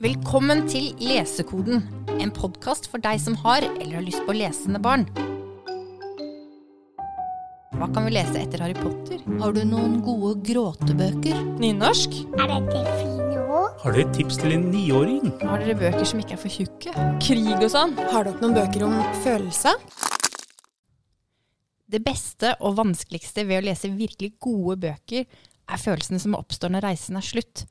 Velkommen til Lesekoden, en podkast for deg som har eller har lyst på lesende barn. Hva kan vi lese etter Harry Potter? Har du noen gode gråtebøker? Nynorsk? Er dette fine ord? Har dere et tips til en niåring? Har dere bøker som ikke er for tjukke? Krig og sånn? Har dere noen bøker om følelser? Det beste og vanskeligste ved å lese virkelig gode bøker, er følelsene som oppstår når reisen er slutt.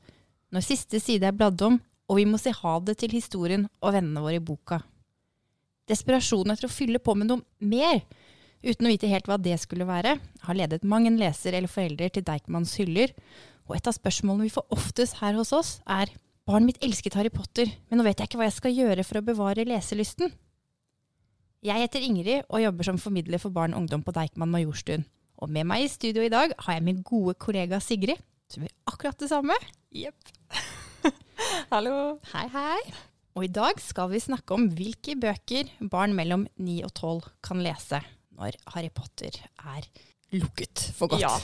Når siste side er bladd om, og vi må si ha det til historien og vennene våre i boka. Desperasjonen etter å fylle på med noe mer, uten å vite helt hva det skulle være, har ledet mang en leser eller forelder til Deichmans hyller, og et av spørsmålene vi får oftest her hos oss, er Barnet mitt elsket Harry Potter, men nå vet jeg ikke hva jeg skal gjøre for å bevare leselysten. Jeg heter Ingrid og jobber som formidler for barn og ungdom på Deichman Majorstuen. Og med meg i studio i dag har jeg min gode kollega Sigrid, som gjør akkurat det samme. Jepp. Hallo. Hei, hei. Og i dag skal vi snakke om hvilke bøker barn mellom 9 og 12 kan lese når Harry Potter er lukket for godt. Ja.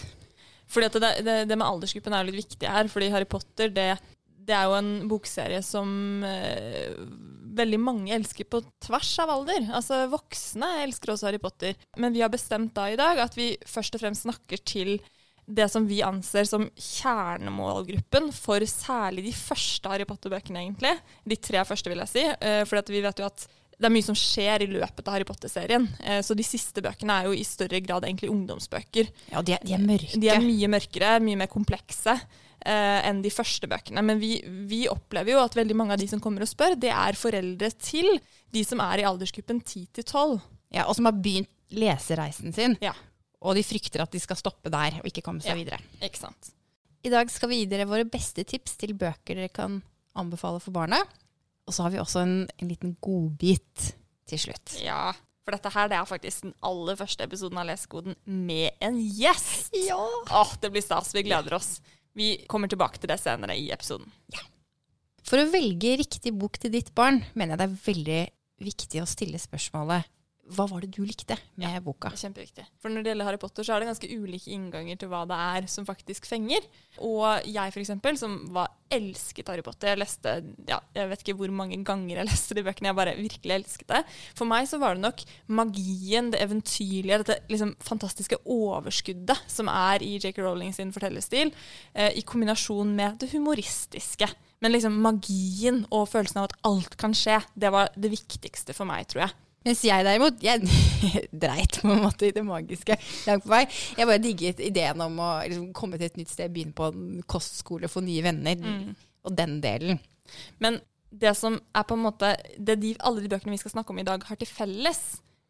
Fordi det, det, det med aldersgruppen er litt viktig her, fordi Harry Potter det, det er jo en bokserie som eh, veldig mange elsker på tvers av alder. Altså Voksne elsker også Harry Potter. Men vi har bestemt da i dag at vi først og fremst snakker til det som vi anser som kjernemålgruppen for særlig de første Harry Potter-bøkene, egentlig. De tre første, vil jeg si. Eh, for vi vet jo at det er mye som skjer i løpet av Harry Potter-serien. Eh, så de siste bøkene er jo i større grad egentlig ungdomsbøker. Ja, de er, de er mørke. De er mye mørkere, mye mer komplekse eh, enn de første bøkene. Men vi, vi, opplever jo at veldig mange av de som kommer og spør, det er foreldre til de som er i aldersgruppen 10 til 12. Ja, og som har begynt lesereisen sin. Ja. Og de frykter at de skal stoppe der og ikke komme seg Ja. videre. Ikke sant? I dag skal vi gi dere våre beste tips til bøker dere kan anbefale for barna. Og så har vi også en, en liten godbit til slutt. Ja. For dette her det er faktisk den aller første episoden av Lesekoden med en gjest. Ja! Åh, det blir stas. Vi gleder oss. Vi kommer tilbake til det senere i episoden. Ja. For å velge riktig bok til ditt barn, mener jeg det er veldig viktig å stille spørsmålet hva var det du likte med boka? Det er Kjempeviktig. For når det gjelder Harry Potter, så er det ganske ulike innganger til hva det er som faktisk fenger. Og jeg, for eksempel, som var elsket Harry Potter Jeg leste ja, jeg vet ikke hvor mange ganger jeg leste de bøkene. Jeg bare virkelig elsket det. For meg så var det nok magien, det eventyrlige, dette liksom fantastiske overskuddet som er i J.K. Rowling sin fortellerstil, eh, i kombinasjon med det humoristiske. Men liksom magien og følelsen av at alt kan skje, det var det viktigste for meg, tror jeg. Mens jeg derimot, jeg dreit på en måte i det magiske langt på vei. Jeg bare digget ideen om å liksom, komme til et nytt sted, begynne på en kostskole, få nye venner, og den delen. Men det som er på en måte det de, Alle de bøkene vi skal snakke om i dag, har til felles,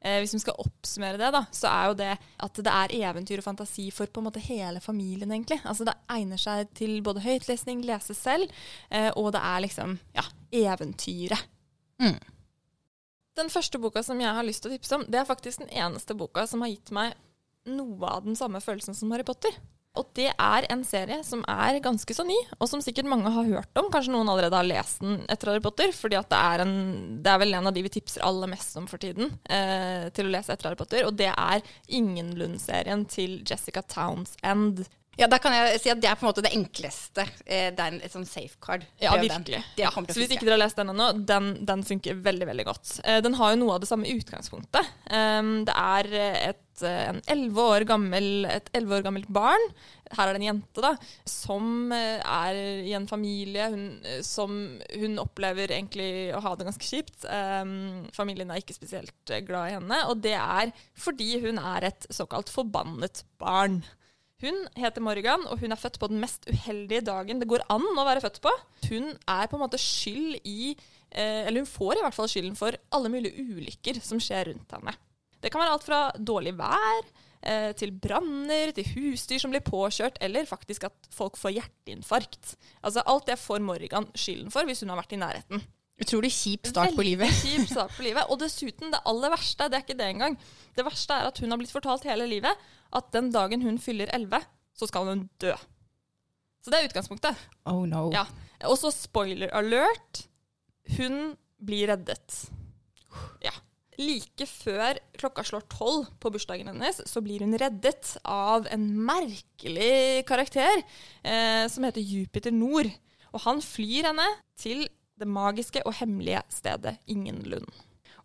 eh, hvis vi skal oppsummere det, da, så er jo det at det er eventyr og fantasi for på en måte hele familien, egentlig. Altså Det egner seg til både høytlesning, lese selv, eh, og det er liksom ja, eventyret. Mm. Den første boka som jeg har lyst til å tipse om, det er faktisk den eneste boka som har gitt meg noe av den samme følelsen som Harry Potter. Og det er en serie som er ganske så ny, og som sikkert mange har hørt om. Kanskje noen allerede har lest den etter Harry Potter, fordi det er, det er vel en av de vi tipser aller mest om for tiden eh, til å lese etter Harry Potter, og det er Ingenlund-serien til Jessica Townsend. Ja, da kan jeg si at det er på en måte det enkleste. Eh, Det er en, et sånn safecard. Ja, virkelig. Ja. Så hvis ikke dere har lest den ennå, den, den funker veldig veldig godt. Eh, den har jo noe av det samme utgangspunktet. Um, det er et, eh, en 11 år gammel, et 11 år gammelt barn, her er det en jente, da, som er i en familie hun, som hun opplever egentlig å ha det ganske kjipt. Um, familien er ikke spesielt glad i henne, og det er fordi hun er et såkalt forbannet barn. Hun heter Morgan, og hun er født på den mest uheldige dagen det går an å være født på. Hun er på en måte skyld i eh, Eller hun får i hvert fall skylden for alle mulige ulykker som skjer rundt henne. Det kan være alt fra dårlig vær eh, til branner, til husdyr som blir påkjørt, eller faktisk at folk får hjerteinfarkt. Altså Alt det får Morgan skylden for hvis hun har vært i nærheten. Utrolig kjip start på livet. Veldig kjip start på livet. Og dessuten, det aller verste, det er ikke det engang. Det verste er at hun har blitt fortalt hele livet at den dagen hun fyller 11, så skal hun dø. Så det er utgangspunktet. Oh no. Ja. Og så spoiler alert. Hun blir reddet. Ja. Like før klokka slår tolv på bursdagen hennes, så blir hun reddet av en merkelig karakter eh, som heter Jupiter Nord. Og han flyr henne til det magiske og hemmelige stedet Ingenlund.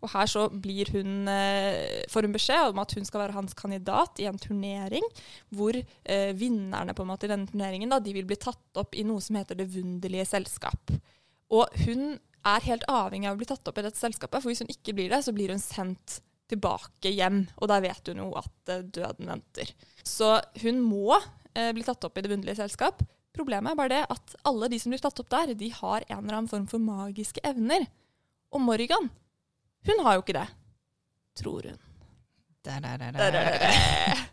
Og her så hun, eh, får hun beskjed om at hun skal være hans kandidat i en turnering, hvor eh, vinnerne på en måte i denne turneringen da, de vil bli tatt opp i noe som heter Det vunderlige selskap. Og hun er helt avhengig av å bli tatt opp i dette selskapet, for hvis hun ikke blir det, så blir hun sendt tilbake hjem, og der vet hun jo at eh, døden venter. Så hun må eh, bli tatt opp i Det vunderlige selskap. Problemet er bare det at alle de som blir tatt opp der, de har en eller annen form for magiske evner. Og Morgan, hun har jo ikke det. Tror hun. Der, der, der, Der er.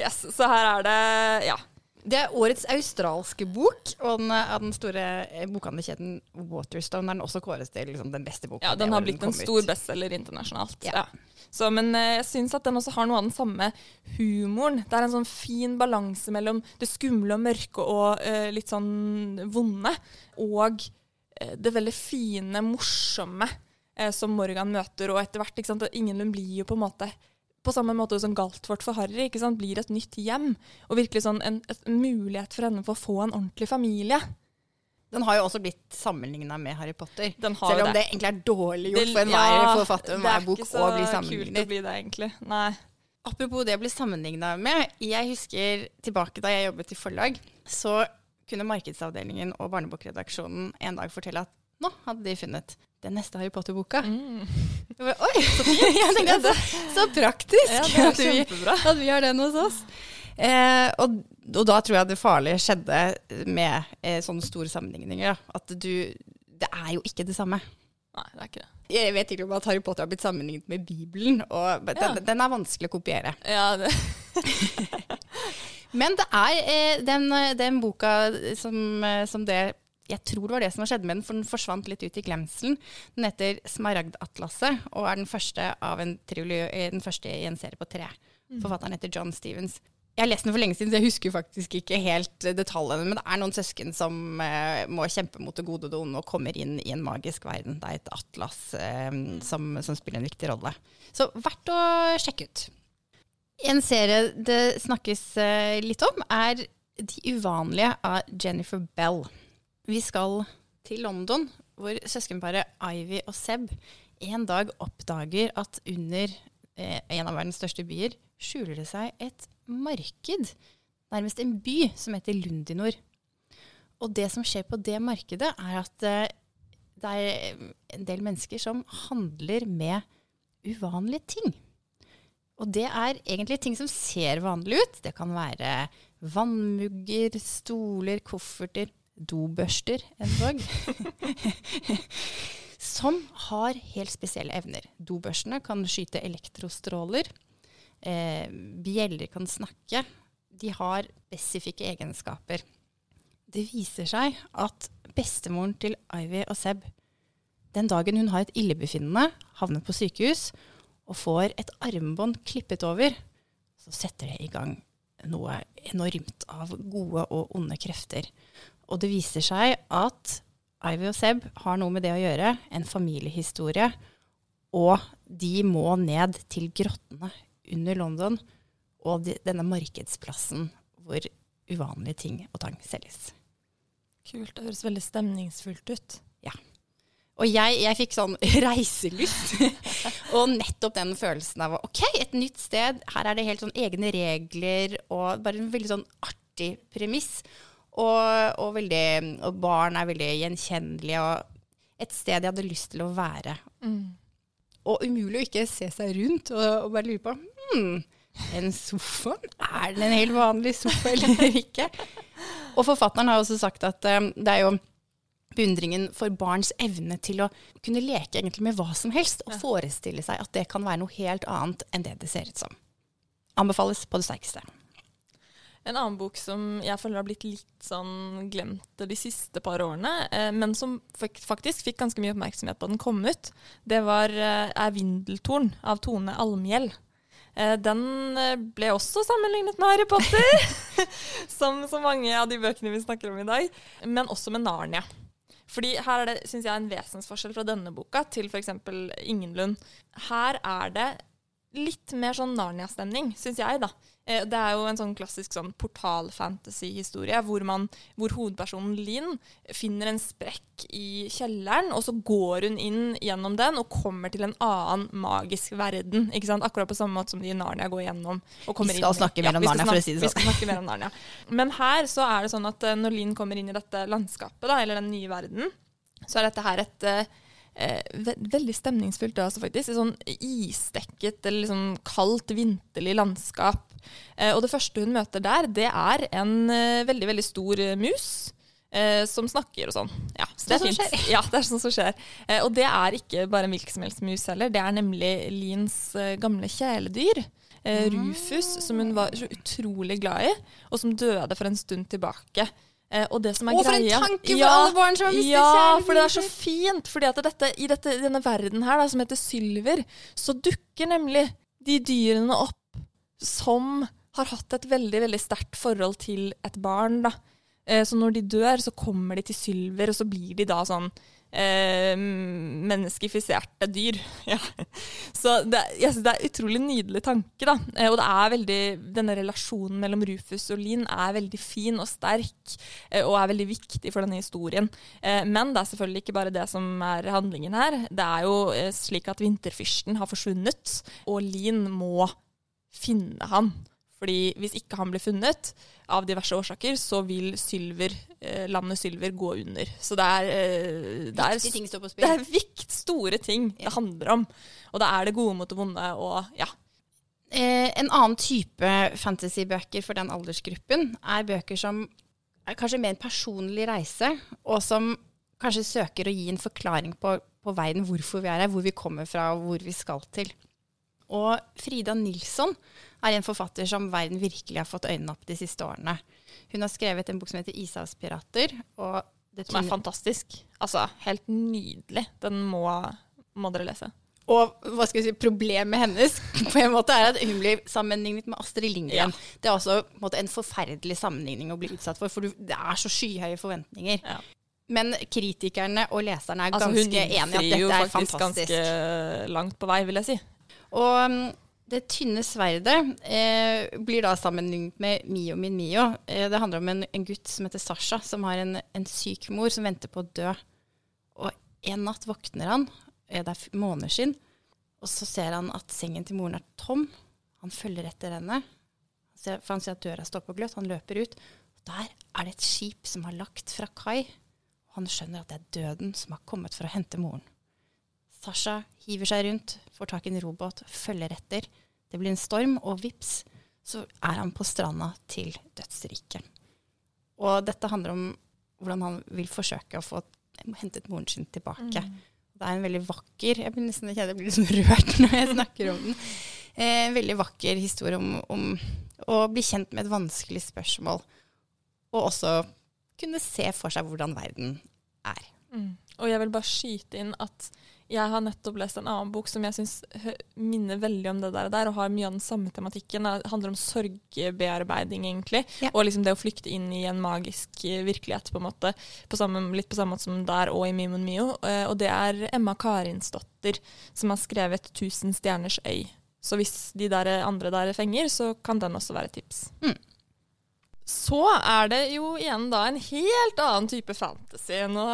Yes, så her er det Ja. Det er årets australske bok, og den, av den store eh, bokhandelkjeden Waterstone er den også kåres til liksom, den beste boka. Ja, Den har blitt den en stor bestselger internasjonalt. Ja. Ja. Så, men eh, jeg syns at den også har noe av den samme humoren. Det er en sånn fin balanse mellom det skumle og mørke og uh, litt sånn vonde, og det veldig fine, morsomme eh, som Morgan møter. Og etter hvert, ikke sant, Ingenlund blir jo på en måte på samme måte som Galtvort for Harry, ikke sant, blir et nytt hjem. Og virkelig sånn en, en mulighet for henne for å få en ordentlig familie. Den har jo også blitt sammenligna med Harry Potter. Den har Selv om det. det egentlig er dårlig gjort for enhver ja, forfatter det med sammenlignet. hver bok ikke så å bli kult å bli det, egentlig. Nei. Apropos det å bli sammenligna med. Jeg husker tilbake da jeg jobbet i forlag, så kunne markedsavdelingen og barnebokredaksjonen en dag fortelle at nå hadde de funnet den neste Harry Potter-boka. Mm. Oi! jeg tenkte, så, så praktisk Ja, det at, vi, at vi har den hos oss. Eh, og, og da tror jeg det farlige skjedde med eh, sånne store sammenligninger. Da. At du Det er jo ikke det samme. Nei, det er ikke det. Jeg vet ikke om at Harry Potter har blitt sammenlignet med Bibelen, og den, Ja. den er vanskelig å kopiere. Ja, det. Men det er eh, den, den boka som, eh, som det Jeg tror det var det som skjedde med den, for den forsvant litt ut i glemselen. Den heter 'Smaragdatlaset' og er den første, av en eh, den første i en serie på tre. Forfatteren heter John Stevens. Jeg har lest den for lenge siden, så jeg husker faktisk ikke helt eh, detaljene. Men det er noen søsken som eh, må kjempe mot det gode og det onde og kommer inn i en magisk verden. Det er et atlas eh, som, som spiller en viktig rolle. Så verdt å sjekke ut. En serie det snakkes eh, litt om, er De uvanlige av Jennifer Bell. Vi skal til London, hvor søskenparet Ivy og Seb en dag oppdager at under eh, en av verdens største byer skjuler det seg et marked. Nærmest en by som heter Lundinor. Og det som skjer på det markedet, er at eh, det er en del mennesker som handler med uvanlige ting. Og det er egentlig ting som ser vanlig ut. Det kan være vannmugger, stoler, kofferter, dobørster endog. som har helt spesielle evner. Dobørstene kan skyte elektrostråler. Eh, bjeller kan snakke. De har spesifikke egenskaper. Det viser seg at bestemoren til Ivy og Seb, den dagen hun har et illebefinnende, havner på sykehus og får et armbånd klippet over, så setter det i gang noe enormt av gode og onde krefter. Og det viser seg at Ivy og Seb har noe med det å gjøre, en familiehistorie, og de må ned til grottene under London og de, denne markedsplassen hvor uvanlige ting og tang selges. Kult. Det høres veldig stemningsfullt ut. Ja. Og jeg, jeg fikk sånn reiselyst. og nettopp den følelsen av OK, et nytt sted. Her er det helt sånn egne regler og bare en veldig sånn artig premiss. Og, og, veldig, og barn er veldig gjenkjennelige. Og et sted jeg hadde lyst til å være. Og umulig å ikke se seg rundt og, og bare lure på hmm, en sofa? Er den en helt vanlig sofa eller ikke? Og forfatteren har også sagt at um, det er jo beundringen for barns evne til å kunne leke egentlig med hva som helst, og forestille seg at det kan være noe helt annet enn det det ser ut som. Anbefales på det sterkeste. En annen bok som jeg føler har blitt litt sånn glemt de siste par årene, eh, men som faktisk fikk ganske mye oppmerksomhet da den kom ut, det var eh, er 'Vindeltorn' av Tone Almhjell. Eh, den ble også sammenlignet med Harry Potter, som så mange av de bøkene vi snakker om i dag, men også med Narnia. Fordi her er det, synes jeg, en vesensforskjell fra denne boka til f.eks. Ingenlund. Her er det litt mer sånn Narnia-stemning, syns jeg, da. Eh, Det er jo en sånn klassisk sånn portal-fantasy-historie hvor, man- hvor hovedpersonen Linn finner en sprekk i kjelleren, og så går hun inn gjennom den og kommer til en annen magisk verden. Ikke sant? Akkurat på samme måte som de i Narnia går gjennom. Og kommer Vi skal inn snakke mer om ja, Narnia, for å si det sånn. Vi skal snakke mer om Narnia. Men her så er det sånn at eh, når Linn kommer inn i dette landskapet, da, eller den nye verden, så er dette her et eh, ve veldig stemningsfullt, det også, faktisk. Et sånn isdekket eller liksom kaldt, vinterlig landskap. Eh, og det første hun møter der, det er en eh, veldig, veldig stor eh, mus. eh, som snakker og sånn. Ja, det er Sånn fint. Ja, det er sånn som skjer. Eh, og det er ikke bare en hvilken som helst mus heller. Det er nemlig Lins eh, gamle kjæledyr. Eh, Rufus, som hun var så utrolig glad i, og som døde for en stund tilbake. Eh, og det som er Å, for en greia tanke for alle barn som har mistet Ja, kjæledyr. for det er så fint. dette, i dette, denne verden her, da, som heter Sylver, så dukker nemlig de dyrene opp som har hatt et veldig veldig sterkt forhold til et barn. da. Eh, så når de dør, så kommer de til Sylver, og så blir de da sånn eh, menneskifiserte dyr. Ja. Så det, jeg synes det er en utrolig nydelig tanke. da. Eh, og det er veldig, denne relasjonen mellom Rufus og Lin er veldig fin og sterk, eh, og er veldig viktig for denne historien. Eh, men det er selvfølgelig ikke bare det som er handlingen her. Det er jo eh, slik at vinterfyrsten har forsvunnet, og Lin må finne han. Fordi hvis ikke han blir funnet, av diverse årsaker, så vil Sylver, eh, landet Sylver gå under. Så det er, eh, det er, Viktige ting står på det er vikt store ting det handler om. Og da er det gode mot det vonde og ja. Eh, en annen type fantasybøker for den aldersgruppen er bøker som er kanskje mer en personlig reise, og som kanskje søker å gi en forklaring på, på veien hvorfor vi er her, hvor vi kommer fra og hvor vi skal til. Og Frida Nilsson er en forfatter som verden virkelig har fått øynene opp de siste årene. Hun har skrevet en bok som heter 'Ishavspirater'. og det Som er fantastisk. Altså, helt nydelig. Den må, må dere lese. Og hva skal vi si, problemet hennes på en måte er at hun blir sammenlignet med Astrid Lindgren. Det er også på en, måte, en forferdelig sammenligning å bli utsatt for, for det er så skyhøye forventninger. Ja. Men kritikerne og leserne er Altså, ganske enige i at fantastisk. Hun frir er faktisk ganske langt på vei, vil jeg si. Og um, det tynne sverdet eh, blir da sammenlignet med Mio min Mio. Eh, det handler om en, en gutt som heter Sasha, som har en, en syk mor som venter på å dø. Og en natt våkner han, eh, det er måneder måneskinn, og så ser han at sengen til moren er tom. Han følger etter henne, for han ser at døra står på gløtt. Han løper ut. Og der er det et skip som har lagt fra kai. Han skjønner at det er døden som har kommet for å hente moren. Sasha hiver seg rundt, får tak i en robåt, følger etter. Det blir en storm, og vips, så er han på stranda til dødsriket. Og dette handler om hvordan han vil forsøke å få hentet moren sin tilbake. Det er en veldig vakker Jeg blir nesten jeg blir sånn rørt når jeg snakker om den. Eh, en veldig vakker historie om, om å bli kjent med et vanskelig spørsmål. Og også kunne se for seg hvordan verden er. Og jeg vil bare skyte inn at jeg har nettopp lest en annen bok som jeg syns minner veldig om det der, der, og har mye av den samme tematikken. Det handler om sorgbearbeiding, egentlig. Ja. Og liksom det å flykte inn i en magisk eh, virkelighet, på en måte. På samme, litt på samme måte som der og i Mimon Mio. Eh, Og det er Emma Karinsdotter som har skrevet 'Tusen stjerners øy'. Så hvis de der andre der fenger, så kan den også være et tips. Så er det jo igjen da en helt annen type fantasy. Nå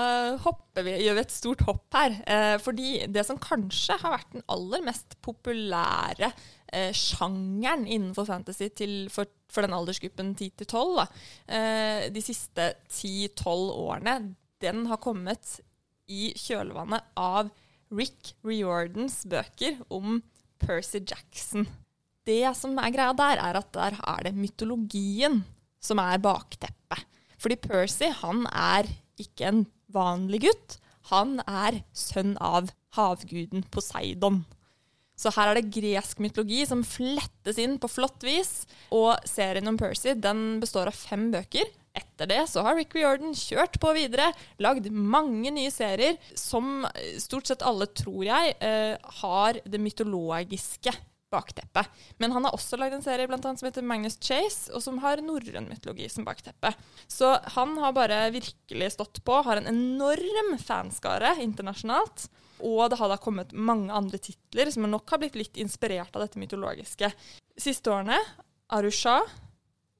vi, gjør vi et stort hopp her. Eh, fordi det som kanskje har vært den aller mest populære eh, sjangeren innenfor fantasy til, for, for den aldersgruppen 10-12, eh, de siste 10-12 årene, den har kommet i kjølvannet av Rick Riordans bøker om Percy Jackson. Det som er greia der, er at der er det mytologien som er bakteppet. Fordi Percy, han er ikke en vanlig gutt. Han er sønn av havguden Poseidon. Så her er det gresk mytologi som flettes inn på flott vis. Og serien om Percy den består av fem bøker. Etter det så har Rick Riordan kjørt på videre, lagd mange nye serier som eh, stort sett alle, tror jeg, eh, har det mytologiske bakteppe. Men han har også lagd en serie blant annet som heter Magnus Chase, og som har norrøn mytologi som bakteppe. Så han har bare virkelig stått på, har en enorm fanskare internasjonalt. Og det har da kommet mange andre titler som nok har blitt litt inspirert av dette mytologiske. Siste årene Arusha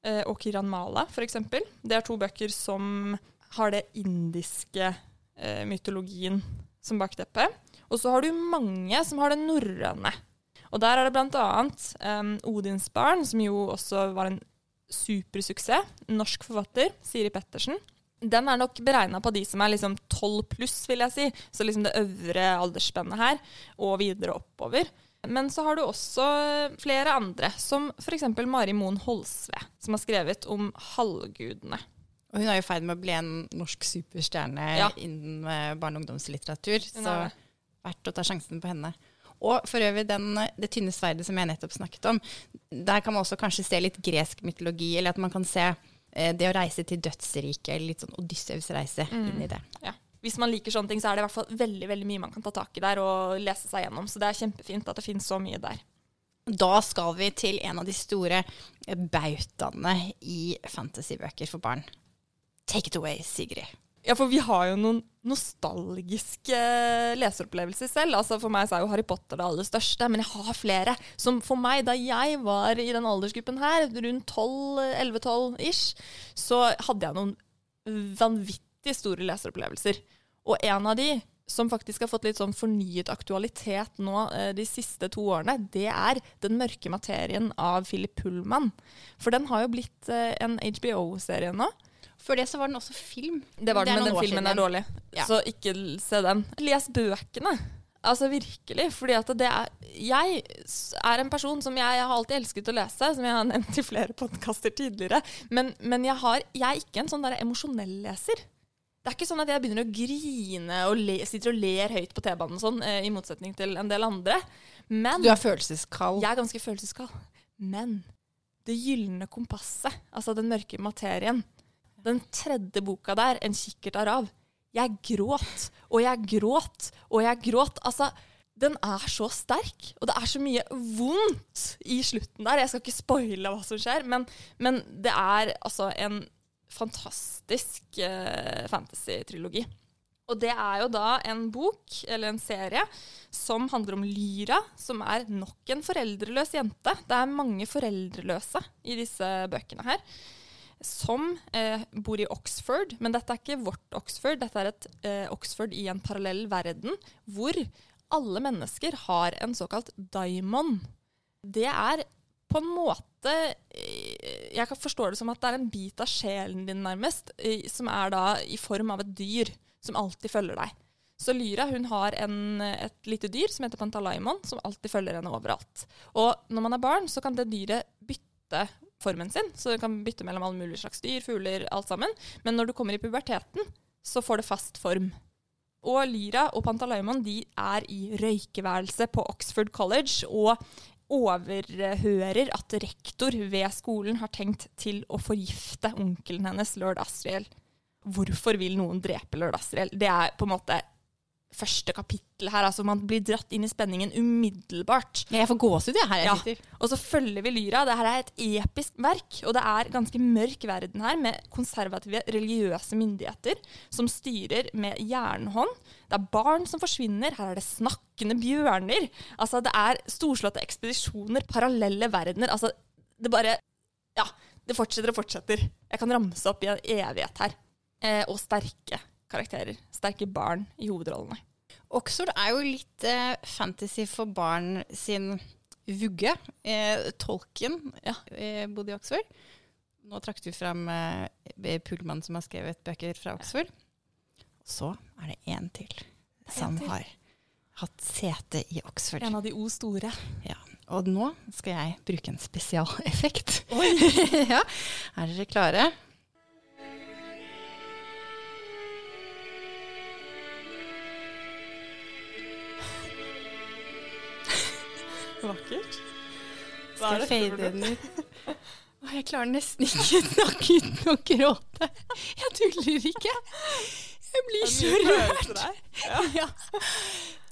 eh, og Kiranmala, f.eks. Det er to bøker som har det indiske eh, mytologien som bakteppe. Og så har du mange som har det norrøne. Og der er det bl.a. Um, Odinsbarn, som jo også var en supersuksess. Norsk forfatter, Siri Pettersen. Den er nok beregna på de som er liksom 12 pluss, vil jeg si. Så liksom det øvre aldersspennet her, og videre oppover. Men så har du også flere andre, som f.eks. Mari Moen Holsve, som har skrevet om halvgudene. Og hun er i ferd med å bli en norsk superstjerne Ja. innen eh, barne- og ungdomslitteratur, så er verdt å ta sjansen på henne. Og for øvrig den, det tynne sverdet som jeg nettopp snakket om, der kan man også kanskje se litt gresk mytologi, eller at man kan se eh, det å reise til dødsriket, eller litt sånn Odysseus reise inn i det. Ja. Hvis man liker sånne ting, så er det i hvert fall veldig veldig mye man kan ta tak i der og lese seg gjennom. Så det er kjempefint at det finnes så mye der. Da skal vi til en av de store bautaene i fantasybøker for barn. Take it away, Sigrid. Ja, for vi har jo noen nostalgiske leseropplevelser selv. Altså For meg er jo Harry Potter det aller største, men jeg har flere. Som for meg, da jeg var i den aldersgruppen her, rundt 11-12-ish, så hadde jeg noen vanvittig store leseropplevelser. Og en av de som faktisk har fått litt sånn fornyet aktualitet nå eh, de siste to årene, det er Den mørke materien av Philip Pullman. For den har jo blitt eh, en HBO-serie nå. For det så var den også film. Det var den, det men den filmen siden er dårlig. Ja. Så ikke se den. Les bøkene. Altså virkelig. Fordi at det er Jeg er en person som jeg, jeg har alltid elsket å lese, som jeg har nevnt i flere podkaster tidligere. Men, men jeg, har, jeg er ikke en sånn der emosjonell leser. Det er ikke sånn at jeg begynner å grine og le, sitter og ler høyt på T-banen sånn, eh, i motsetning til en del andre. Men Du er følelseskald. jeg er ganske følelseskald. Men Det gylne kompasset, altså den mørke materien, den tredje boka der, En kikkert av rav, jeg gråt, og jeg gråt, og jeg gråt. Altså, den er så sterk, og det er så mye vondt i slutten der. Jeg skal ikke spoile hva som skjer, men, men det er altså en fantastisk uh, fantasy-trilogi. Og det er jo da en bok, eller en serie, som handler om Lyra, som er nok en foreldreløs jente. Det er mange foreldreløse i disse bøkene her. Som eh, bor i Oxford, men dette er ikke vårt Oxford. Dette er et eh, Oxford i en parallell verden, hvor alle mennesker har en såkalt daimon. Det er på en måte eh, Jeg kan forstå det som at det er en bit av sjelen din, nærmest, eh, som er da i form av et dyr som alltid følger deg. Så Lyra hun har en, et lite dyr som heter Pantalaimon, som alltid følger henne overalt. Og når man er barn, så kan det dyret bytte formen sin. Så du kan bytte mellom alle mulige slags dyr, fugler, alt sammen. Men når du kommer i puberteten, så får det fast form. Og Lyra og Pantalaimon de er i røykeværelse på Oxford College og overhører at rektor ved skolen har tenkt til å forgifte onkelen hennes, lord Asriel. Hvorfor vil noen drepe lord Asriel? Det er på en måte første kapittel her. altså Man blir dratt inn i spenningen umiddelbart. Jeg får gåsehud her jeg Ja. sitter. Og så følger vi Lyra. Dette er et episk verk, og det er ganske mørk verden her, med konservative religiøse myndigheter som styrer med jernhånd. Det er barn som forsvinner, her er det snakkende bjørner. Altså, det er storslåtte ekspedisjoner, parallelle verdener. Altså, det bare Ja, det fortsetter og fortsetter. Jeg kan ramse opp i en evighet her. Eh, og sterke karakterer. Sterke barn i hovedrollene. Oxford er jo litt eh, fantasy for barn sin vugge. Eh, tolken Ja. eh, bodde i Oxford. Nå trakk du fram eh, Pullman som har skrevet bøker fra Oxford. Så er det én til som til. har hatt sete i Oxford. En av de O store. Ja. Og nå skal jeg bruke en spesialeffekt. ja. Er dere klare? Vakkert. Skal jeg fade den ut? Jeg klarer nesten ikke å snakke uten å gråte. Jeg tuller ikke. Jeg blir så rørt. Ja.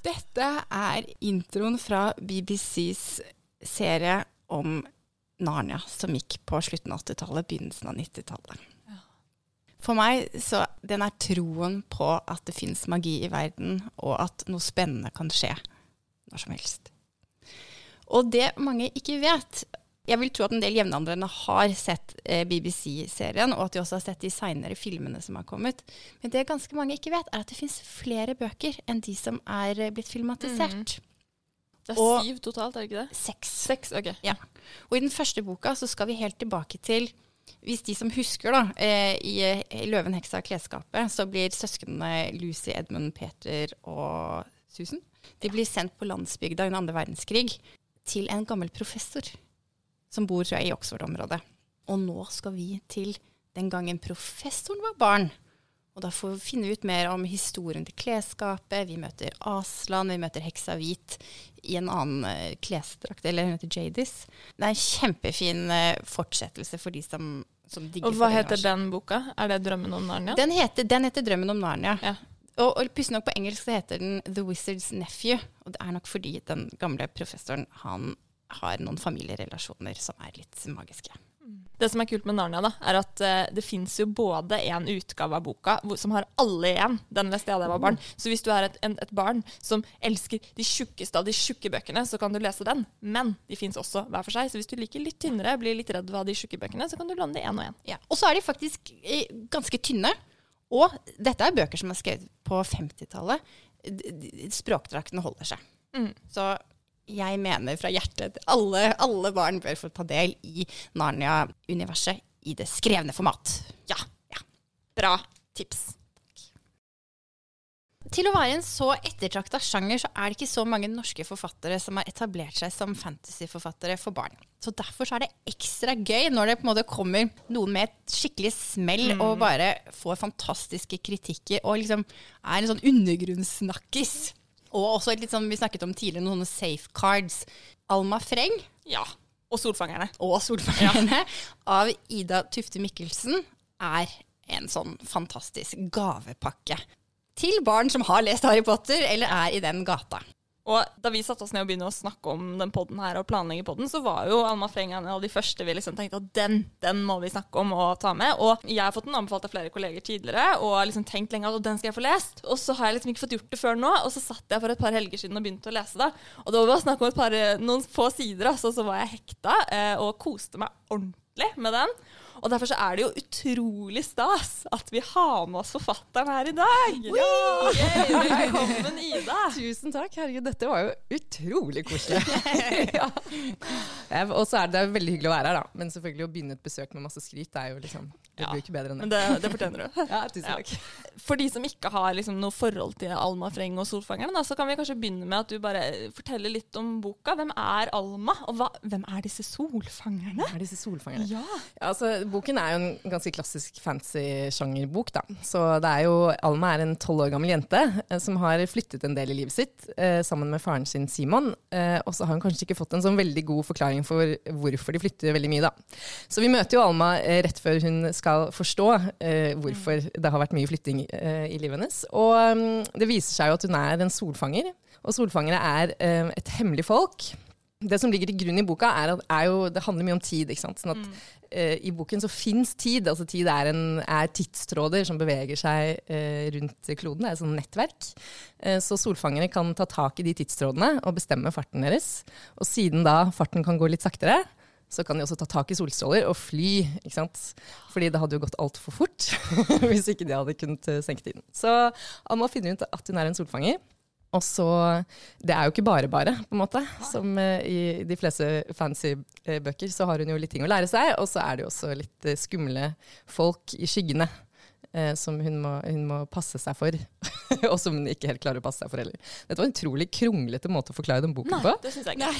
Dette er introen fra BBCs serie om Narnia, som gikk på slutten av 80-tallet, begynnelsen av 90-tallet. For meg så den er troen på at det fins magi i verden, og at noe spennende kan skje når som helst. Og det mange ikke vet jeg vil tro at en del jevnaldrende har sett eh, BBC-serien, og at de også har sett de seinere filmene som har kommet. Men det ganske mange ikke vet, er at det fins flere bøker enn de som er eh, blitt filmatisert. Det er Og- syv totalt, er det ikke det? Seks. Seks, ok. Ja. Og i den første boka så skal vi helt tilbake til hvis de som husker, da, eh, i, i 'Løven, heksa og klesskapet', så blir søsknene Lucy, Edmund, Peter og Susan De blir sendt på landsbygda under andre verdenskrig til en gammel professor som bor tror jeg, i Oxford-området. Og nå skal vi til den gangen professoren var barn. Og da får vi finne ut mer om historien til klesskapet. Vi møter Aslan, vi møter Heksa Hvit i en annen eh, klesdrakt, eller hun heter Jadis. Det er en kjempefin eh, fortsettelse for de som, som digger Og hva heter den boka? Er det 'Drømmen om Narnia'? Den heter, den heter 'Drømmen om Narnia'. Ja. Og, og pussig nok på engelsk så heter den 'The Wizard's Nephew'. Og det er nok fordi den gamle professoren han har noen familierelasjoner som er litt magiske. Det som er kult med Narnia, da, er at uh, det fins jo både en utgave av boka hvor, som har alle igjen. Den leste jeg da jeg var barn. Så hvis du er et, en, et barn som elsker de tjukkeste av de tjukke bøkene, så kan du lese den. Men de fins også hver for seg. Så hvis du liker litt tynnere, blir litt redd av de tjukke bøkene, så kan du låne de én og én. Ja. Og så er de faktisk eh, ganske tynne. Og dette er bøker som er skrevet på 50-tallet. D- d- holder seg. Mm. Så jeg mener fra hjertet at alle, alle barn bør få ta del i Narnia-universet i det skrevne format. Ja. ja. Bra tips. Til å være en så ettertrakta sjanger, så er det ikke så mange norske forfattere som har etablert seg som fantasyforfattere for barn. Så derfor så er det ekstra gøy når det på en måte kommer noen med et skikkelig smell og bare får fantastiske kritikker og liksom er en sånn undergrunnssnakkis. Og også litt sånn, vi snakket om tidligere, noen safecards. Alma Freng Ja. Og Solfangerne. og Solfangerne av Ida Tufte Mikkelsen er en sånn fantastisk gavepakke til barn som har lest Harry Potter eller er i den gata. Og da vi satte oss ned og begynte å snakke om den podden her og planlegge podden, så var jo Alma Freng en av de første vi liksom tenkte at den, den må vi snakke om og ta med. Og jeg har fått den anbefalt av flere kolleger tidligere og liksom tenkt lenge at den skal jeg få lest. Og så har jeg liksom ikke fått gjort det før nå, og så satt jeg for et par helger siden og begynte å lese det. Og det var bare snakk om par, noen få sider, altså, så var jeg hekta eh, og koste meg ordentlig med den. Og derfor så er det jo utrolig stas at vi har med oss forfatteren her i dag. Yay, velkommen, Ida. Tusen takk. Herregud, dette var jo utrolig koselig. ja. Ja, Og så er det jo veldig hyggelig å være her, da. Men selvfølgelig å begynne et besøk med masse skryt, det er jo liksom Det Ja. blir ikke bedre enn Men det. det, det fortjener du. Ja, tusen Ja. takk. For de som ikke har liksom noe forhold til Alma Freng og Solfangeren, da, så kan vi kanskje begynne med at du bare forteller litt om boka. Hvem er Alma, og hva, hvem er disse solfangerne? Hvem er disse solfangerne? Ja. Ja, altså, boken er jo en ganske klassisk fancy sjangerbok. da. Så det er jo, Alma er en tolv år gammel jente eh, som har flyttet en del i livet sitt eh, sammen med faren sin Simon. Eh, og så har hun kanskje ikke fått en sånn veldig god forklaring for hvorfor de flytter veldig mye. da. Så vi møter jo Alma eh, rett før hun skal forstå eh, hvorfor det har vært mye flytting eh, i livet hennes. Og um, det viser seg jo at hun er en solfanger. Og solfangere er eh, et hemmelig folk. Det som ligger til grunn i boka, er, at, er jo, det handler mye om tid. ikke sant? Sånn at eh, I boken så fins tid. altså Tid er, en, er tidstråder som beveger seg eh, rundt kloden. Det er et sånt nettverk. Eh, så solfangere kan ta tak i de tidstrådene og bestemme farten deres. Og siden da farten kan gå litt saktere, så kan de også ta tak i solstråler og fly. ikke sant? Fordi det hadde jo gått altfor fort hvis ikke de hadde kunnet eh, senke tiden. Så Anna finner ut at hun er en solfanger. Og så Det er jo ikke bare bare, på en måte. Som eh, i de fleste fancy eh, bøker, så har hun jo litt ting å lære seg. Og så er det jo også litt skumle folk i skyggene. Eh, Som hun må, hun må passe seg for, og som hun ikke helt klarer å passe seg for heller. Dette var en utrolig kronglete måte å forklare den boken på. Det syns jeg ikke.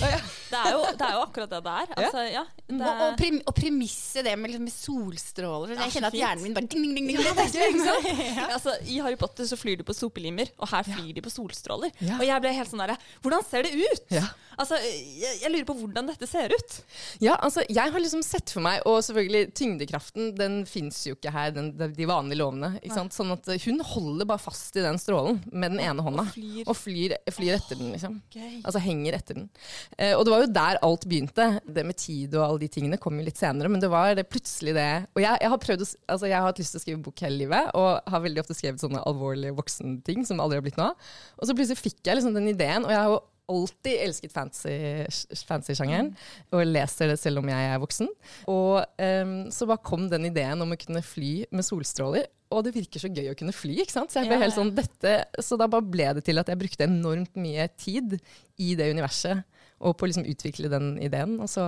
Det er, jo, det er jo akkurat det det er. Altså, ja, det Og, og, prem, og premisset det med, liksom, med solstråler. Jeg kjenner at hjernen min bare ding, ding, ding, ding. Er sant? altså, I Harry Potter så flyr de på sopelimer, og her flyr de på solstråler. Ja. Og jeg ble helt sånn derre Hvordan ser det ut? Ja. Altså, jeg, jeg lurer på hvordan dette ser ut. Ja, altså, jeg har liksom sett for meg, og selvfølgelig tyngdekraften, den fins jo ikke her, den, de vanlige lovene. Sånn at hun holder bare fast i den strålen med den ene hånda. flyr. Og flyr, flyr etter den, liksom. Okay. Altså henger etter den. Eh, og det var jo der alt begynte. Det med tid og alle de tingene kom jo litt senere, men det var det plutselig det Og jeg, jeg har prøvd å, altså jeg har hatt lyst til å skrive bok hele livet, og har veldig ofte skrevet sånne alvorlige voksenting som aldri har blitt noe av. Og så plutselig fikk jeg liksom den ideen, og jeg har jo alltid elsket fantasy- fantasy-sjangeren, og leser det selv om jeg er voksen. Og um, så bare kom den ideen om å kunne fly med solstråler. Og det virker så gøy å kunne fly, ikke sant? Så, jeg ble Ja, helt sånn, dette, så da bare ble det til at jeg brukte enormt mye tid i det universet, og på å liksom utvikle den ideen. Og så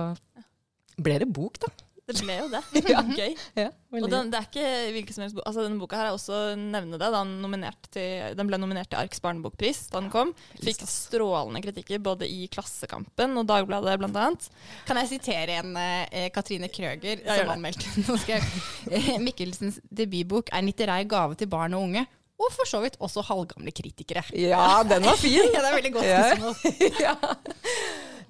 ble det bok, da. Det ble jo det. Ja. Gøy. Ja, Og den, det er ikke hvilken som helst bok. Altså, denne boka her er også nevne det. Den, nominert til, den ble nominert til Arks barnebokpris da den kom. Fikk strålende kritikker både i Klassekampen og Dagbladet blant annet. Kan jeg sitere en eh, Katrine Krøger Ja, som anmeldte jeg, eh, Mikkelsens debutbok er en litterær gave til barn og unge, og for så vidt også halvgamle kritikere. Ja, den var fin! Ja, det er veldig godt spørsmål. ja.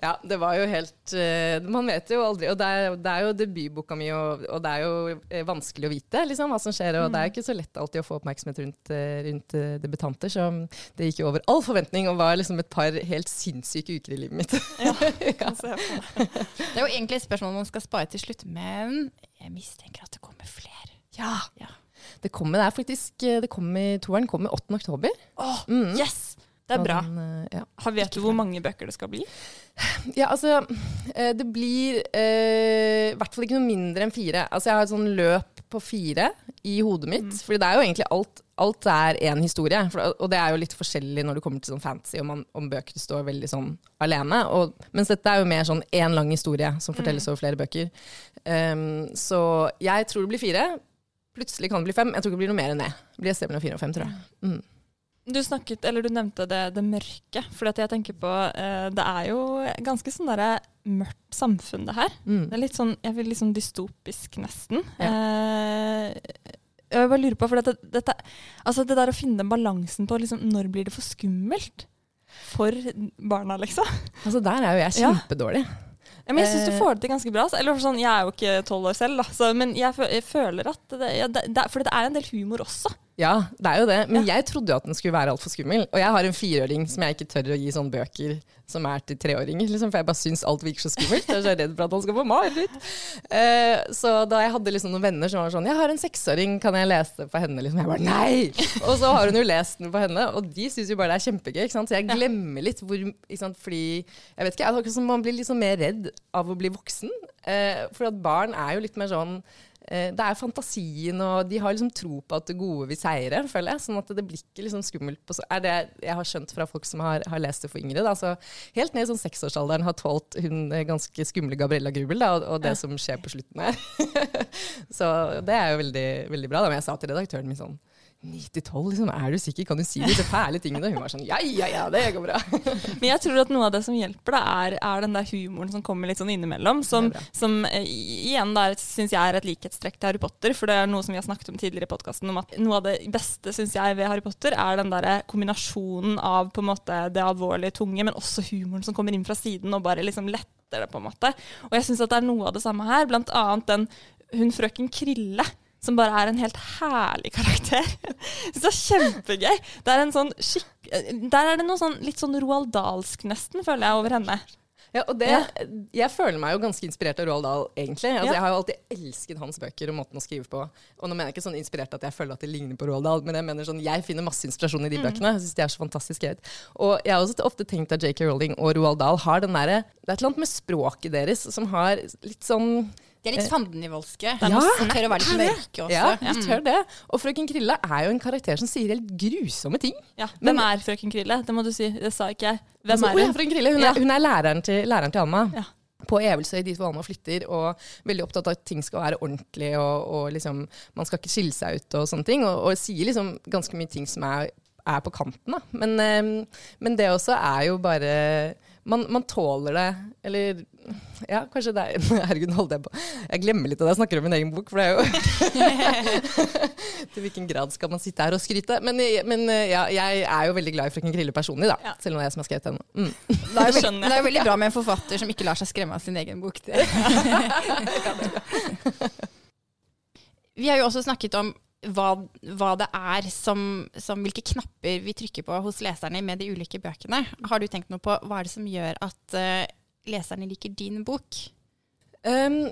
Ja, det var jo helt eh, Man vet jo aldri. Og det er, det er jo debutboka mi, og, og det er jo eh, vanskelig å vite liksom, hva som skjer. Og det er jo ikke så lett alltid å få oppmerksomhet rundt, eh, rundt debutanter. Så det gikk jo over all forventning, og var liksom et par helt sinnssyke uker i livet mitt. Kan se på det. Det er jo egentlig et spørsmål man skal spare til slutt, men jeg mistenker at det kommer flere. Ja. Ja. Det kommer, det er faktisk det kommer, Toeren kommer 8. oktober. Åh, Mm. yes! Det er bra. den, eh, ja. Har- Vet du hvor mange bøker det skal bli? Ja, altså eh, Det blir eh, i hvert fall ikke noe mindre enn fire. Altså Jeg har et sånn løp på fire i hodet mitt. Fordi det er jo egentlig alt Alt er én historie. For, og det er jo litt forskjellig når det kommer til sånn fantasy, om, man, om bøker står veldig sånn alene. Og, mens dette er jo mer sånn én lang historie som fortelles over flere bøker. Um, så jeg tror det blir fire. Plutselig kan det bli fem. Jeg tror ikke det blir noe mer enn det. Det blir et sted mellom fire og fem, tror jeg. Mm. Du snakket, eller du nevnte det, det mørke. For jeg tenker på eh, Det er jo ganske sånn derre mørkt samfunn, det her. Mm. Det er litt sånn, jeg vil litt sånn dystopisk, nesten. Eh, jeg bare lurer på, for dette, dette, altså det der å finne den balansen på liksom, når blir det for skummelt for barna, liksom. Altså Der er jo jeg kjempedårlig. Ja, men jeg syns du Eh. får det til ganske bra. Eller sånn, Jeg er jo ikke tolv år selv, da, så, men jeg, føler at det, ja, det, det, For det er en del humor også. Ja, det er jo det. Men jeg trodde jo at den skulle være altfor skummel. Og jeg har en fireåring som jeg ikke tør å gi sånne bøker som er til treåringer. Liksom, for jeg bare syns alt virker så skummelt. Jeg er så redd for at han skal få mareritt. Uh, så da jeg hadde liksom noen venner som var sånn 'Jeg har en seksåring, kan jeg lese det på henne?' Liksom. Jeg bare nei! Og så har hun jo lest den på henne, og de syns jo bare det er kjempegøy. Så jeg glemmer litt hvor? Fordi jeg vet ikke, jeg, Man blir sånn mer redd av å bli voksen. Uh, for at barn er jo litt mer sånn Det er fantasien, og de har liksom tro på at det gode vil seire, føler jeg. Sånn at det blir ikke liksom skummelt. På, så er det jeg har skjønt fra folk som har, har lest det for yngre. Da. Så helt ned i sånn seksårsalderen har tålt hun eh, ganske skumle Gabriella Grubel da, og, og det som skjer på slutten her. så det er jo veldig, veldig bra. Da. Men jeg sa til redaktøren min sånn 9 til 12, liksom, er du sikker? Kan du si disse fæle tingene? Hun var sånn ja, ja, ja, det går bra. Men jeg tror at noe av det som hjelper, da, er, er den der humoren som kommer litt sånn innimellom. Som, som eh, igjen da syns jeg er et likhetstrekk til Harry Potter. For det er noe som vi har snakket om tidligere i podkasten, om at noe av det beste synes jeg ved Harry Potter er den der kombinasjonen av på en måte det alvorlige tunge, men også humoren som kommer inn fra siden og bare liksom letter det, på en måte. Og jeg syns at det er noe av det samme her. Blant annet den hun frøken Krille. Som bare er en helt herlig karakter. Det er kjempegøy. Det er en sånn skikk... Der er det noe sånn, litt sånn Roald Dahlsk nesten, føler jeg, over henne. Ja, og det, Ja. Jeg føler meg jo ganske inspirert av Roald Dahl, egentlig. Altså, Ja. Jeg har jo alltid elsket hans bøker og måten å skrive på. Og nå mener jeg ikke sånn inspirert at jeg føler at det ligner på Roald Dahl, men jeg mener sånn, jeg finner masse inspirasjon i de bøkene. Jeg synes de er så fantastisk skrevet. Og jeg har også ofte tenkt at J.K. Rowling og Roald Dahl har den derre Det er et eller annet med språket deres som har litt sånn De er litt fandenivoldske. Ja, og tør å være litt mørke også. Ja, de tør det. Og frøken Krille er jo en karakter som sier helt grusomme ting. Ja, Men- Hvem er frøken Krille? Det må du si. Det sa ikke jeg. Hvem Altså, er hun? frøken Krille, hun, Ja. er, hun er læreren til, læreren til Alma. Ja. På Evelsøy, dit hvor Alma flytter, og veldig opptatt av at ting skal være ordentlig, og, og liksom, man skal ikke skille seg ut og sånne ting. Og, og sier liksom ganske mye ting som er, er på kanten, da. Men, eh, men det også er jo bare man, man tåler det, eller Ja, kanskje det er Herregud, holdt jeg på Jeg glemmer litt av det jeg snakker om min egen bok, for det er jo Til hvilken grad skal man sitte her og skryte? Men, men ja, jeg er jo veldig glad i Frøken Krille personlig, da. Ja. Selv om det er jeg som har skrevet den. Mm. Det er, veldig, det er veldig bra med en forfatter som ikke lar seg skremme av sin egen bok. Det. Vi har jo også snakket om hva, hva det er som, som Hvilke knapper vi trykker på hos leserne med de ulike bøkene. Har du tenkt noe på hva er det som gjør at eh, leserne liker din bok? Um,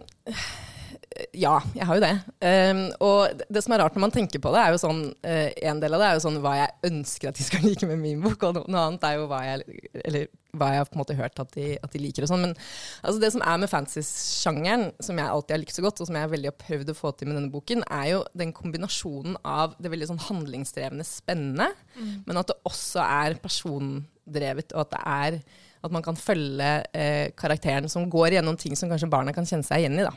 Ja, jeg har jo det. Um, og det- som er rart når man tenker på det, er jo sånn uh, En del av det er jo sånn hva jeg ønsker at de skal like med min bok, og noe annet er jo hva jeg, eller, hva jeg har på en måte hørt at de, at de liker og sånn. Men altså, det som er med fantasy-sjangeren, som jeg alltid har likt så godt, og som jeg veldig har prøvd å få til med denne boken, er jo den kombinasjonen av det veldig sånn handlingsdrevne, spennende, men at det også er persondrevet, og at det er at man kan følge eh, karakteren som går gjennom ting som kanskje barna kan kjenne seg igjen i. da.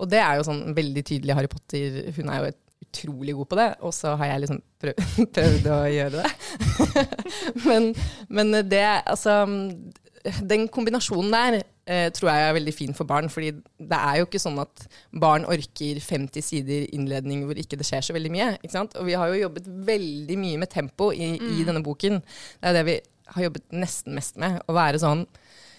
Og det er jo sånn veldig tydelig Harry Potter. Hun er jo et utrolig god på det, og så har jeg liksom prøv, prøvd å gjøre det. men, men det altså Den kombinasjonen der eh, tror jeg er veldig fin for barn, fordi det er jo ikke sånn at barn orker 50 sider innledning hvor ikke det skjer så veldig mye. Og vi har jo jobbet veldig mye med tempo i, i denne boken. Det er det vi har jobbet nesten mest med. Å være sånn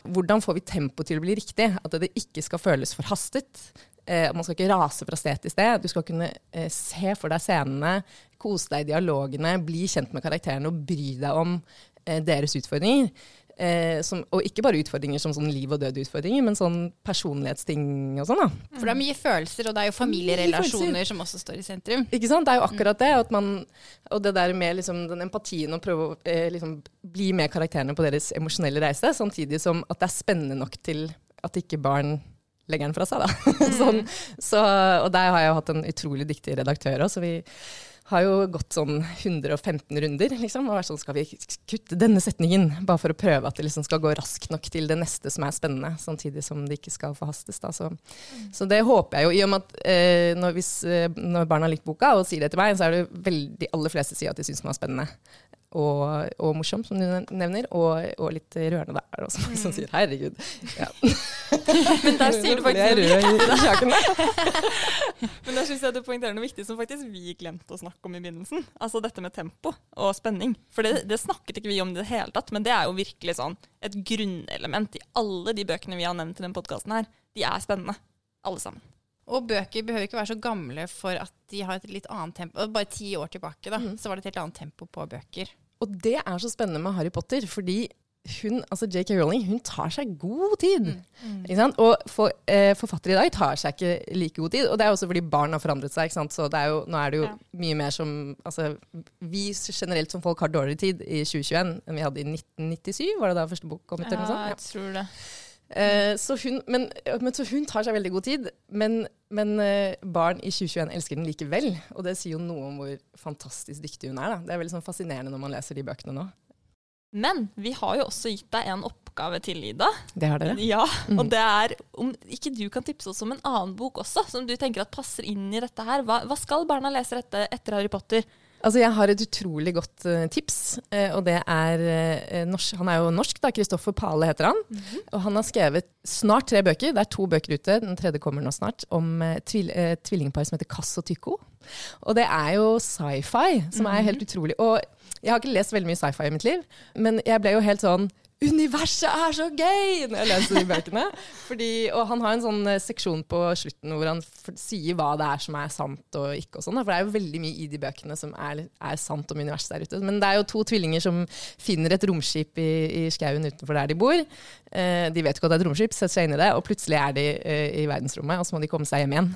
hvordan får vi tempo til å bli riktig? At det ikke skal føles forhastet. Eh, man skal ikke rase fra sted til sted. Du skal kunne eh, se for deg scenene, kose deg i dialogene, bli kjent med karakterene og bry deg om eh, deres utfordringer. Eh, som, og ikke bare utfordringer som sånn liv og død-utfordringer, men sånn personlighetsting og sånn. da. For det er mye følelser, og det er jo familierelasjoner som også står i sentrum. Ikke sant? Det er jo akkurat det. At man, og det der med liksom den empatien og prøve å eh, liksom bli med karakterene på deres emosjonelle reise, samtidig som at det er spennende nok til at ikke barn legger den fra seg. Da. sånn, så, og der har jeg jo hatt en utrolig dyktig redaktør òg, så vi har jo gått sånn 115 runder, liksom. Og vært sånn, skal vi kutte denne setningen? Bare for å prøve at det liksom skal gå raskt nok til det neste som er spennende, samtidig som det ikke skal forhastes. Da. Så, så det håper jeg jo. I og med at eh, når, hvis, når barna har likt boka og sier det til meg, så er det veldig, de aller fleste sier at de syns den var spennende. Og, og morsom, som du nevner, og, og litt rørende. der er det også mange som sier 'herregud'. Ja. Men der sier du faktisk Jeg er rød i kjakene. Men der syns jeg du poengterer noe viktig som faktisk vi glemte å snakke om i begynnelsen. Altså dette med tempo og spenning. For det, det snakket ikke vi om i det hele tatt, men det er jo virkelig sånn et grunnelement i alle de bøkene vi har nevnt i den podkasten her. De er spennende, alle sammen. Og bøker behøver ikke være så gamle for at de har et litt annet tempo. Bare ti år tilbake da, så var det et helt annet tempo på bøker. Og det er så spennende med Harry Potter, fordi hun, altså J.K. Rowling hun tar seg god tid. Ikke sant? Og for, eh, forfattere i dag tar seg ikke like god tid. Og det er også fordi barn har forandret seg. Ikke sant? Så det er jo, nå er det jo Ja. mye mer som altså, Vi generelt som folk har dårligere tid i 2021 enn vi hadde i 1997. Var det da første bok kom ut? eller noe sånt? Ja. jeg tror det. Eh, så, hun, men, men, så hun tar seg veldig god tid, men, men eh, barn i 2021 elsker den likevel. Og det sier jo noe om hvor fantastisk dyktig hun er. Da. Det er veldig sånn fascinerende når man leser de bøkene nå. Men vi har jo også gitt deg en oppgave til, Ida. Det har dere. Ja, Mm. Og det er om ikke du kan tipse oss om en annen bok også, som du tenker at passer inn i dette her. Hva, hva skal barna lese etter, etter Harry Potter? Altså, jeg har et utrolig godt uh, tips, uh, og det er uh, norsk, Han er jo norsk, da. Kristoffer Pale heter han. Og han har skrevet snart tre bøker. Det er to bøker ute, den tredje kommer nå snart, om tvil, tvillingpar som heter Kass og Tycho. Og det er jo sci-fi, som er helt utrolig. Og jeg har ikke lest veldig mye sci-fi i mitt liv, men jeg ble jo helt sånn Universet er så gøy! Når jeg leser de bøkene. Fordi, og han har en sånn eh, seksjon på slutten hvor han sier hva det er som er sant og ikke. og sånn. For det er jo veldig mye i de bøkene som er, er sant om universet der ute. Men det er jo to tvillinger som finner et romskip i, i skauen utenfor der de bor. Eh, de vet ikke at det er et romskip, setter seg inn i det, og plutselig er de eh, i verdensrommet, og så må de komme seg hjem igjen.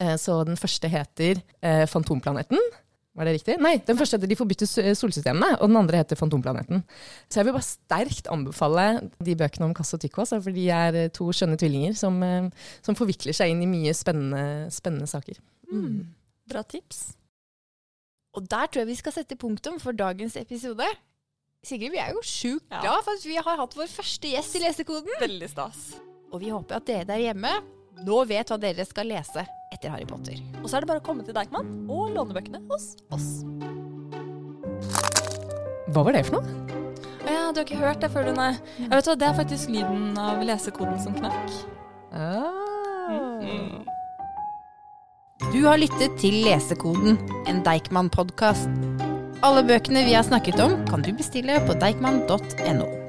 Eh, så den første heter eh, Fantomplaneten. Var det riktig? Nei, den første heter De forbudte solsystemene, og den andre heter Fantomplaneten. Så jeg vil bare sterkt anbefale de bøkene om Kass og Tycho, altså, for de er eh, to skjønne tvillinger som, eh, som forvikler seg inn i mye spennende, spennende saker. Bra tips. Og der tror jeg vi skal sette punktum for dagens episode. Sigrid, vi er jo sjukt Ja. glad for at vi har hatt vår første gjest i Lesekoden. Veldig stas. Og vi håper at dere der hjemme nå vet hva dere skal lese etter Harry Potter. Og så er det bare å komme til Deichman og låne bøkene hos oss. Hva var det for noe? Ja, du har ikke hørt det før du, nei. Jeg vet hva, Det er faktisk lyden av lesekoden som knakk. Ah. Du har lyttet til Lesekoden, en Deichman-podkast. Alle bøkene vi har snakket om, kan du bestille på deichman.no.